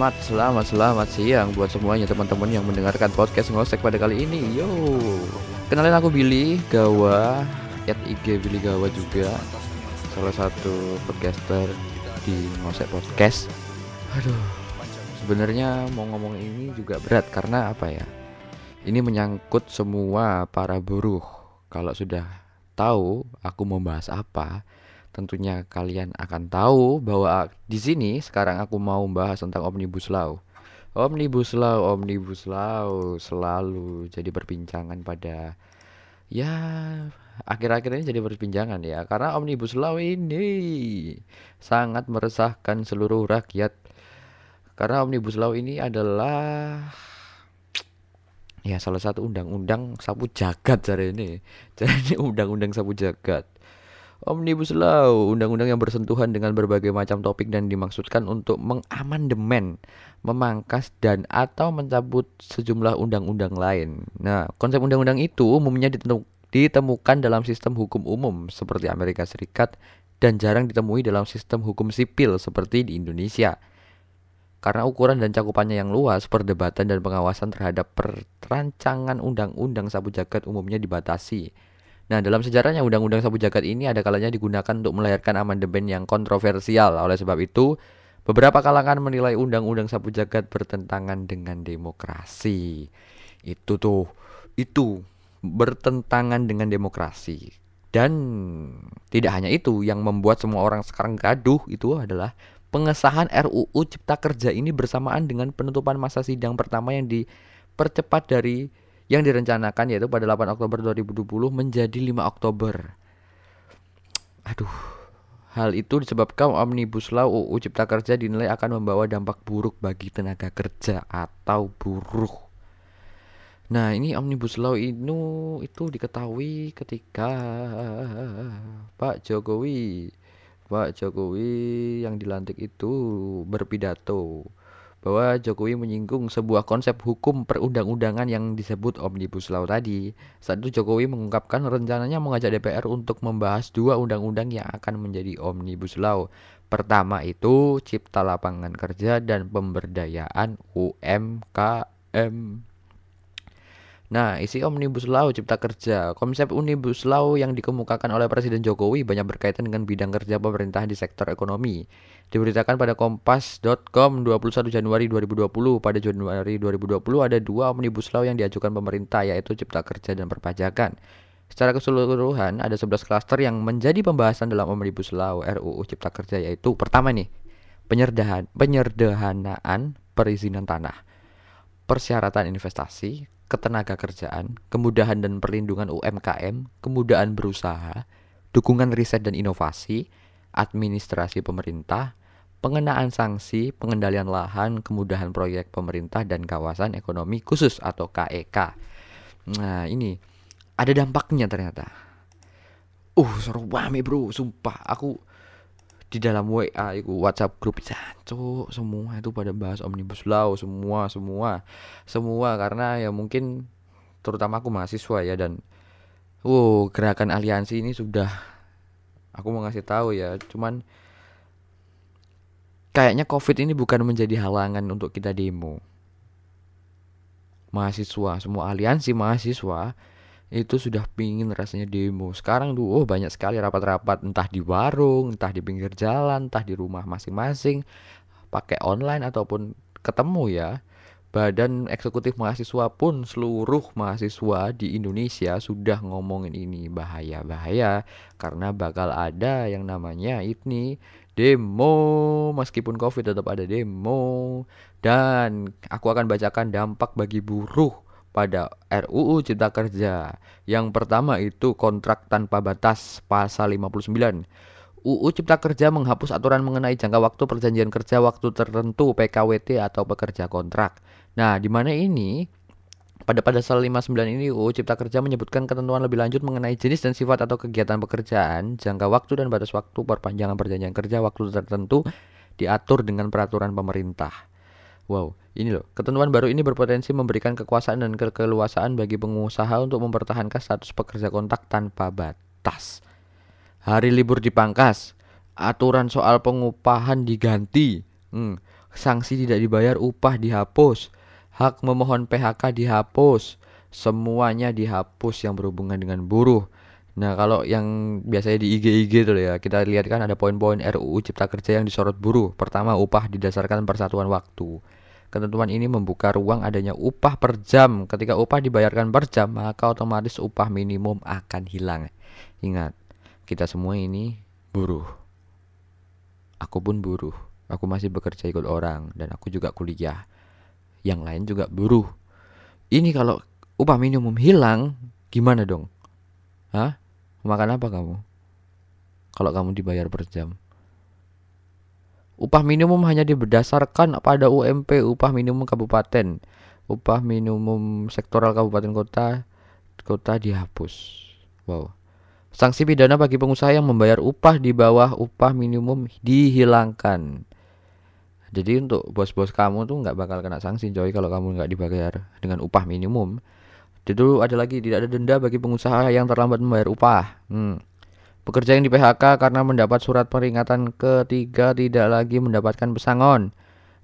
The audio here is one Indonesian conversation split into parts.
Selamat, selamat, selamat siang buat semuanya teman-teman yang mendengarkan podcast ngosek pada kali ini. Yo, kenalin aku Billy Gawa, at IG Billy Gawa juga, salah satu podcaster di ngosek podcast. Aduh, sebenarnya mau ngomong ini juga berat karena apa ya? Ini menyangkut semua para buruh. Kalau sudah tahu aku mau bahas apa, tentunya kalian akan tahu bahwa di sini sekarang aku mau membahas tentang Omnibus Law. Omnibus Law, Omnibus Law selalu jadi perbincangan pada ya akhir-akhir ini jadi perbincangan ya karena Omnibus Law ini sangat meresahkan seluruh rakyat. Karena Omnibus Law ini adalah ya salah satu undang-undang sapu jagat hari ini. Jadi undang-undang sapu jagat. Omnibus Law, undang-undang yang bersentuhan dengan berbagai macam topik dan dimaksudkan untuk mengamandemen, memangkas dan atau mencabut sejumlah undang-undang lain. Nah, konsep undang-undang itu umumnya ditemukan dalam sistem hukum umum seperti Amerika Serikat dan jarang ditemui dalam sistem hukum sipil seperti di Indonesia. Karena ukuran dan cakupannya yang luas, perdebatan dan pengawasan terhadap perancangan undang-undang sapu jagat umumnya dibatasi Nah, dalam sejarahnya Undang-Undang Sapu Jagat ini ada kalanya digunakan untuk melahirkan amandemen yang kontroversial. Oleh sebab itu, beberapa kalangan menilai Undang-Undang Sapu Jagat bertentangan dengan demokrasi. Itu tuh, itu bertentangan dengan demokrasi. Dan tidak hanya itu yang membuat semua orang sekarang gaduh itu adalah pengesahan RUU Cipta Kerja ini bersamaan dengan penutupan masa sidang pertama yang dipercepat dari yang direncanakan yaitu pada 8 Oktober 2020 menjadi 5 Oktober. Aduh, hal itu disebabkan Omnibus Law UU Cipta Kerja dinilai akan membawa dampak buruk bagi tenaga kerja atau buruh. Nah, ini Omnibus Law ini itu diketahui ketika Pak Jokowi Pak Jokowi yang dilantik itu berpidato bahwa Jokowi menyinggung sebuah konsep hukum perundang-undangan yang disebut Omnibus Law tadi. Saat itu Jokowi mengungkapkan rencananya mengajak DPR untuk membahas dua undang-undang yang akan menjadi Omnibus Law. Pertama itu Cipta Lapangan Kerja dan Pemberdayaan UMKM. Nah, isi Omnibus Law Cipta Kerja. Konsep Omnibus Law yang dikemukakan oleh Presiden Jokowi banyak berkaitan dengan bidang kerja pemerintah di sektor ekonomi. Diberitakan pada kompas.com 21 Januari 2020, pada Januari 2020 ada dua Omnibus Law yang diajukan pemerintah yaitu Cipta Kerja dan Perpajakan. Secara keseluruhan ada 11 klaster yang menjadi pembahasan dalam Omnibus Law RUU Cipta Kerja yaitu pertama nih, penyerdahan, penyerdehanaan perizinan tanah, persyaratan investasi, ketenaga kerjaan, kemudahan dan perlindungan UMKM, kemudahan berusaha, dukungan riset dan inovasi, administrasi pemerintah, pengenaan sanksi, pengendalian lahan, kemudahan proyek pemerintah dan kawasan ekonomi khusus atau KEK. Nah, ini ada dampaknya ternyata. Uh, seru banget bro, sumpah. Aku di dalam WA itu WhatsApp grup jancuk semua itu pada bahas omnibus law semua semua. Semua karena ya mungkin terutama aku mahasiswa ya dan wow gerakan aliansi ini sudah aku mau ngasih tahu ya. Cuman kayaknya covid ini bukan menjadi halangan untuk kita demo. Mahasiswa semua aliansi mahasiswa itu sudah pingin rasanya demo. Sekarang tuh oh banyak sekali rapat-rapat. Entah di warung, entah di pinggir jalan, entah di rumah masing-masing, pakai online ataupun ketemu ya. Badan eksekutif mahasiswa pun seluruh mahasiswa di Indonesia sudah ngomongin ini. Bahaya-bahaya. Karena bakal ada yang namanya ini demo. Meskipun covid tetap ada demo. Dan aku akan bacakan dampak bagi buruh pada RUU Cipta Kerja. Yang pertama itu kontrak tanpa batas pasal 59. UU Cipta Kerja menghapus aturan mengenai jangka waktu perjanjian kerja waktu tertentu PKWT atau pekerja kontrak. Nah, di mana ini pada pasal 59 ini UU Cipta Kerja menyebutkan ketentuan lebih lanjut mengenai jenis dan sifat atau kegiatan pekerjaan, jangka waktu dan batas waktu perpanjangan perjanjian kerja waktu tertentu diatur dengan peraturan pemerintah. Wow, ini loh, ketentuan baru ini berpotensi memberikan kekuasaan dan keleluasaan bagi pengusaha untuk mempertahankan status pekerja kontak tanpa batas. Hari libur dipangkas, aturan soal pengupahan diganti, Hmm. Sanksi tidak dibayar upah dihapus. Hak memohon PHK dihapus. Semuanya dihapus yang berhubungan dengan buruh. Nah, kalau yang biasanya di IG-IG tuh ya, kita lihat kan ada poin-poin RUU Cipta Kerja yang disorot buruh. Pertama, upah didasarkan persatuan waktu. Ketentuan ini membuka ruang adanya upah per jam. Ketika upah dibayarkan per jam, maka otomatis upah minimum akan hilang. Ingat, kita semua ini buruh. Aku pun buruh. Aku masih bekerja ikut orang dan aku juga kuliah. Yang lain juga buruh. Ini kalau upah minimum hilang, gimana dong? Hah? Makan apa kamu? Kalau kamu dibayar per jam. Upah minimum hanya diberdasarkan pada UMP, upah minimum kabupaten. Upah minimum sektoral kabupaten kota kota dihapus. Wow. Sanksi pidana bagi pengusaha yang membayar upah di bawah upah minimum dihilangkan. Jadi untuk bos-bos kamu tuh nggak bakal kena sanksi coy kalau kamu nggak dibayar dengan upah minimum. Jadi ada lagi tidak ada denda bagi pengusaha yang terlambat membayar upah. Hmm. Pekerja yang di PHK karena mendapat surat peringatan ketiga tidak lagi mendapatkan pesangon.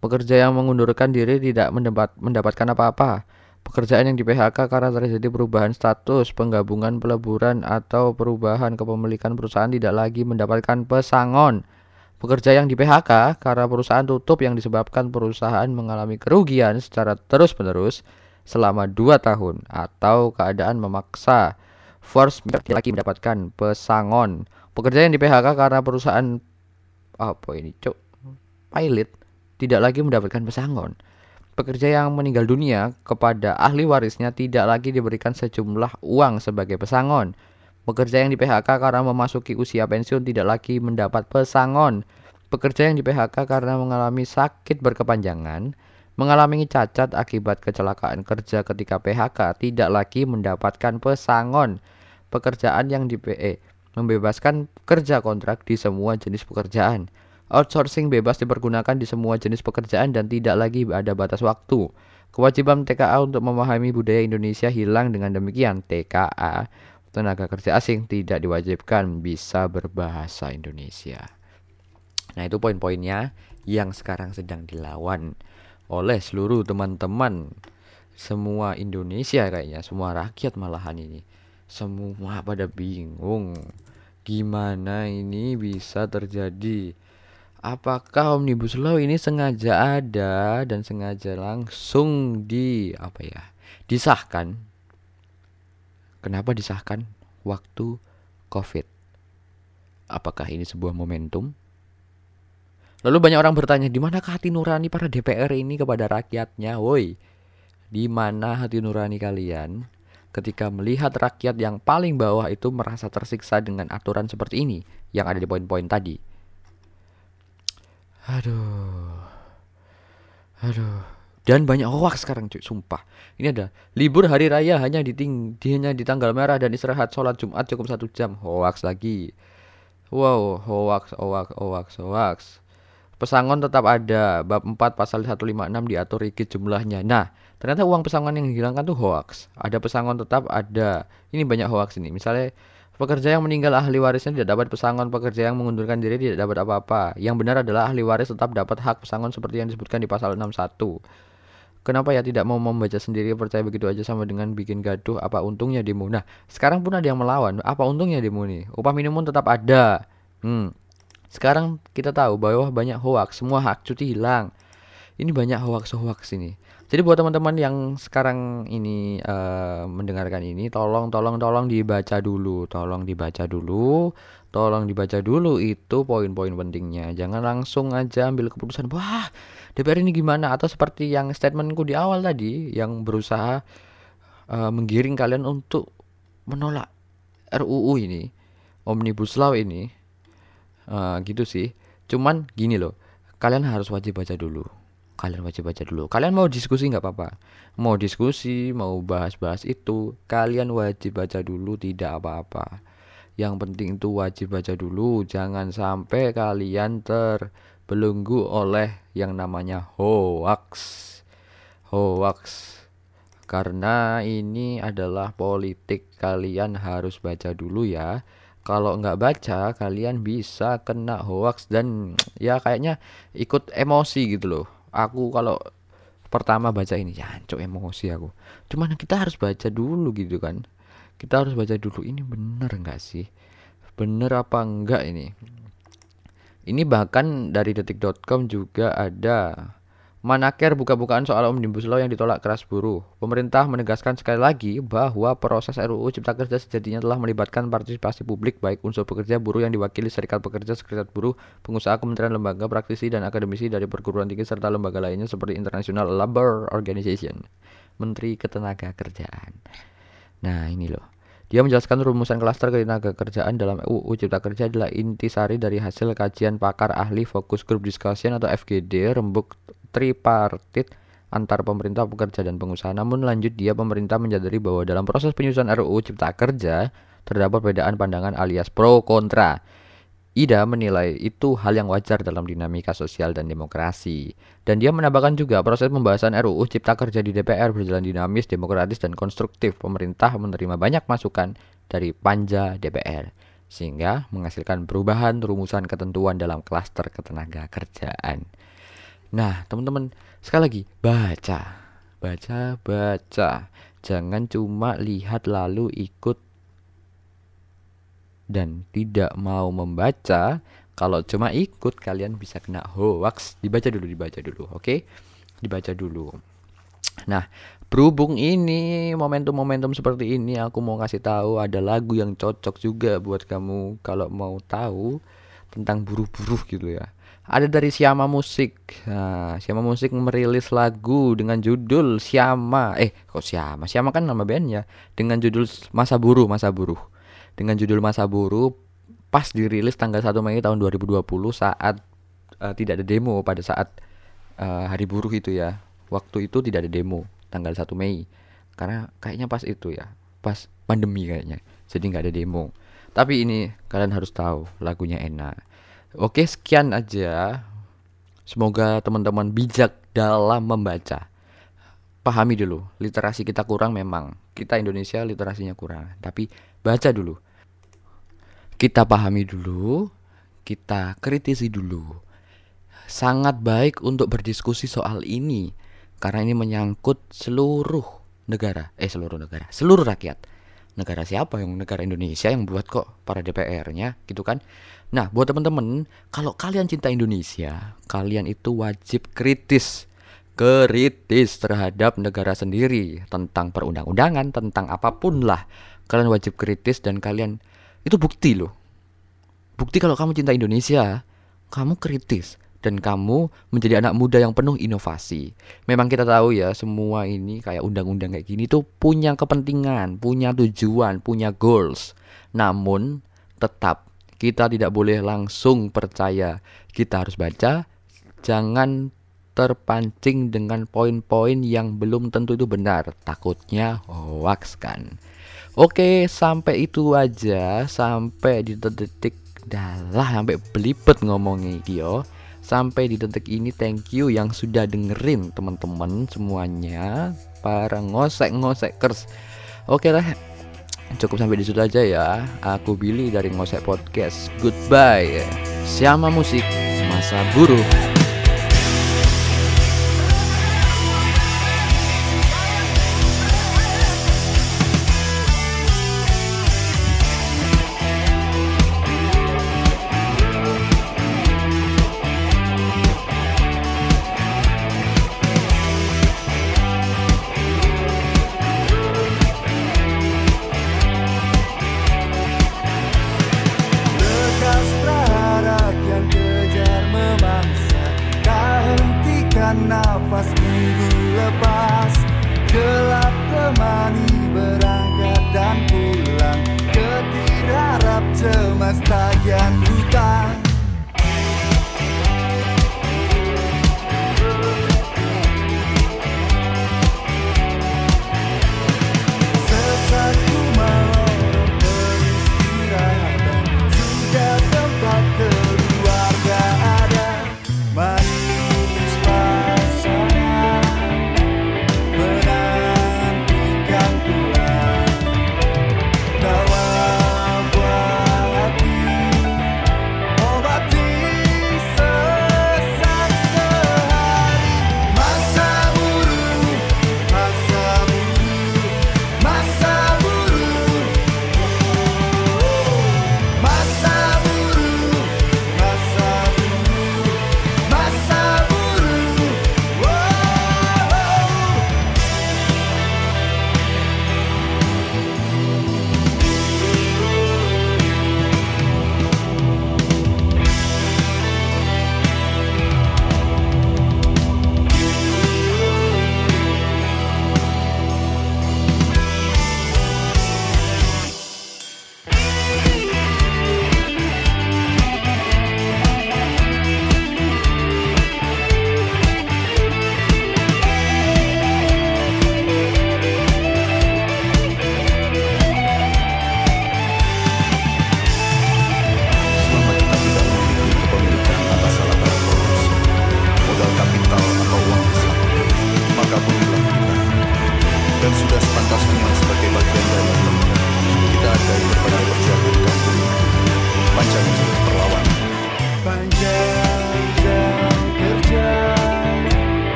Pekerja yang mengundurkan diri tidak mendapat, mendapatkan apa-apa. Pekerjaan yang di PHK karena terjadi perubahan status, penggabungan peleburan atau perubahan kepemilikan perusahaan tidak lagi mendapatkan pesangon. Pekerja yang di PHK karena perusahaan tutup yang disebabkan perusahaan mengalami kerugian secara terus-menerus selama 2 tahun atau keadaan memaksa tidak lagi mendapatkan pesangon. Pekerja yang di PHK karena perusahaan apa ini, cok, pilot tidak lagi mendapatkan pesangon. Pekerja yang meninggal dunia kepada ahli warisnya tidak lagi diberikan sejumlah uang sebagai pesangon. Pekerja yang di PHK karena memasuki usia pensiun tidak lagi mendapat pesangon. Pekerja yang di PHK karena mengalami sakit berkepanjangan, mengalami cacat akibat kecelakaan kerja ketika PHK tidak lagi mendapatkan pesangon. Pekerjaan yang di PE membebaskan kerja kontrak di semua jenis pekerjaan. Outsourcing bebas dipergunakan di semua jenis pekerjaan dan tidak lagi ada batas waktu. Kewajiban TKA untuk memahami budaya Indonesia hilang dengan demikian TKA tenaga kerja asing tidak diwajibkan bisa berbahasa Indonesia. Nah, itu poin-poinnya yang sekarang sedang dilawan oleh seluruh teman-teman semua Indonesia kayaknya, semua rakyat malahan ini. Semua pada bingung gimana ini bisa terjadi. Apakah Omnibus Law ini sengaja ada dan sengaja langsung di apa ya? disahkan Kenapa disahkan waktu COVID? Apakah ini sebuah momentum? Lalu banyak orang bertanya, di manakah hati nurani para DPR ini kepada rakyatnya? Woi, di mana hati nurani kalian ketika melihat rakyat yang paling bawah itu merasa tersiksa dengan aturan seperti ini yang ada di poin-poin tadi? Aduh. Aduh. Dan banyak hoax sekarang cuy, sumpah. Ini ada libur hari raya hanya di ting hanya di tanggal merah dan istirahat sholat Jumat cukup satu jam. Hoax lagi. Wow, hoax, hoax, hoax, hoax. Pesangon tetap ada. Bab 4 pasal 156 diatur rigid jumlahnya. Nah, ternyata uang pesangon yang dihilangkan tuh hoax. Ada pesangon tetap ada. Ini banyak hoax ini. Misalnya Pekerja yang meninggal ahli warisnya tidak dapat pesangon, pekerja yang mengundurkan diri tidak dapat apa-apa. Yang benar adalah ahli waris tetap dapat hak pesangon seperti yang disebutkan di pasal 61. Kenapa ya tidak mau membaca sendiri percaya begitu aja sama dengan bikin gaduh apa untungnya demo. Nah, sekarang pun ada yang melawan. Apa untungnya demo nih? Upah minimum tetap ada. Hmm. Sekarang kita tahu bahwa banyak hoax, semua hak cuti hilang. Ini banyak hoax-hoax ini. Jadi buat teman-teman yang sekarang ini uh, mendengarkan ini, tolong tolong tolong dibaca dulu, tolong dibaca dulu, tolong dibaca dulu itu poin-poin pentingnya. Jangan langsung aja ambil keputusan, wah DPR ini gimana? Atau seperti yang statementku di awal tadi, yang berusaha uh, menggiring kalian untuk menolak RUU ini, omnibus law ini, uh, gitu sih. Cuman gini loh, kalian harus wajib baca dulu. Kalian wajib baca dulu. Kalian mau diskusi nggak apa-apa? Mau diskusi mau bahas-bahas itu kalian wajib baca dulu tidak apa-apa. Yang penting itu wajib baca dulu. Jangan sampai kalian terbelenggu oleh yang namanya hoax. Hoax. Karena ini adalah politik. Kalian harus baca dulu ya kalau nggak baca kalian bisa kena hoax dan ya kayaknya ikut emosi gitu loh. Aku kalau pertama baca ini ya cok emosi aku. Cuman kita harus baca dulu gitu kan. Kita harus baca dulu ini bener nggak sih? Bener apa enggak ini? Ini bahkan dari detik.com juga ada Manaker buka-bukaan soal Omnibus Law yang ditolak keras buruh. Pemerintah menegaskan sekali lagi bahwa proses RUU Cipta Kerja sejatinya telah melibatkan partisipasi publik baik unsur pekerja, buruh yang diwakili serikat pekerja, serikat buruh, pengusaha, kementerian lembaga, praktisi, dan akademisi dari perguruan tinggi serta lembaga lainnya seperti International Labour Organization, Menteri Ketenaga Kerjaan. Nah ini loh. Dia menjelaskan rumusan klaster ketenaga kerjaan dalam UU Cipta Kerja adalah intisari dari hasil kajian pakar ahli fokus group discussion atau FGD rembuk tripartit antar pemerintah, pekerja dan pengusaha. Namun lanjut dia pemerintah menyadari bahwa dalam proses penyusunan RUU Cipta Kerja terdapat perbedaan pandangan alias pro kontra. Ida menilai itu hal yang wajar dalam dinamika sosial dan demokrasi. Dan dia menambahkan juga proses pembahasan RUU Cipta Kerja di DPR berjalan dinamis, demokratis, dan konstruktif. Pemerintah menerima banyak masukan dari panja DPR sehingga menghasilkan perubahan rumusan ketentuan dalam klaster ketenaga kerjaan. Nah, teman-teman, sekali lagi baca. Baca, baca. Jangan cuma lihat lalu ikut dan tidak mau membaca, kalau cuma ikut kalian bisa kena hoax. Dibaca dulu, dibaca dulu, oke? Okay? Dibaca dulu. Nah, berhubung ini momentum-momentum seperti ini, aku mau kasih tahu ada lagu yang cocok juga buat kamu kalau mau tahu tentang buruh-buruh gitu ya. Ada dari Siama Musik. Nah, Siama Musik merilis lagu dengan judul Siama. Eh, kok Siama? Siama kan nama bandnya. Dengan judul Masa Buruh, Masa Buruh dengan judul Masa Buruh pas dirilis tanggal 1 Mei tahun 2020 saat uh, tidak ada demo pada saat uh, hari buruh itu ya. Waktu itu tidak ada demo tanggal 1 Mei. Karena kayaknya pas itu ya, pas pandemi kayaknya. Jadi nggak ada demo. Tapi ini kalian harus tahu lagunya enak. Oke, sekian aja. Semoga teman-teman bijak dalam membaca. Pahami dulu, literasi kita kurang memang. Kita Indonesia literasinya kurang, tapi baca dulu. Kita pahami dulu, kita kritisi dulu. Sangat baik untuk berdiskusi soal ini karena ini menyangkut seluruh negara, eh seluruh negara, seluruh rakyat. Negara siapa yang negara Indonesia yang buat kok para DPR-nya gitu kan. Nah, buat teman-teman, kalau kalian cinta Indonesia, kalian itu wajib kritis kritis terhadap negara sendiri tentang perundang-undangan, tentang apa pun lah kalian wajib kritis dan kalian itu bukti loh bukti kalau kamu cinta Indonesia kamu kritis dan kamu menjadi anak muda yang penuh inovasi. Memang kita tahu ya semua ini kayak undang-undang kayak gini tuh punya kepentingan, punya tujuan, punya goals. Namun tetap kita tidak boleh langsung percaya. Kita harus baca, jangan terpancing dengan poin-poin yang belum tentu itu benar. Takutnya hoax kan. Oke, sampai itu aja, sampai di detik dalah sampai belibet ngomongnya yo. Sampai di detik ini thank you yang sudah dengerin teman-teman semuanya para ngosek-ngosekers. Oke lah. Cukup sampai di situ aja ya. Aku Billy dari Ngosek Podcast. Goodbye. Siama musik masa buruh. It's time.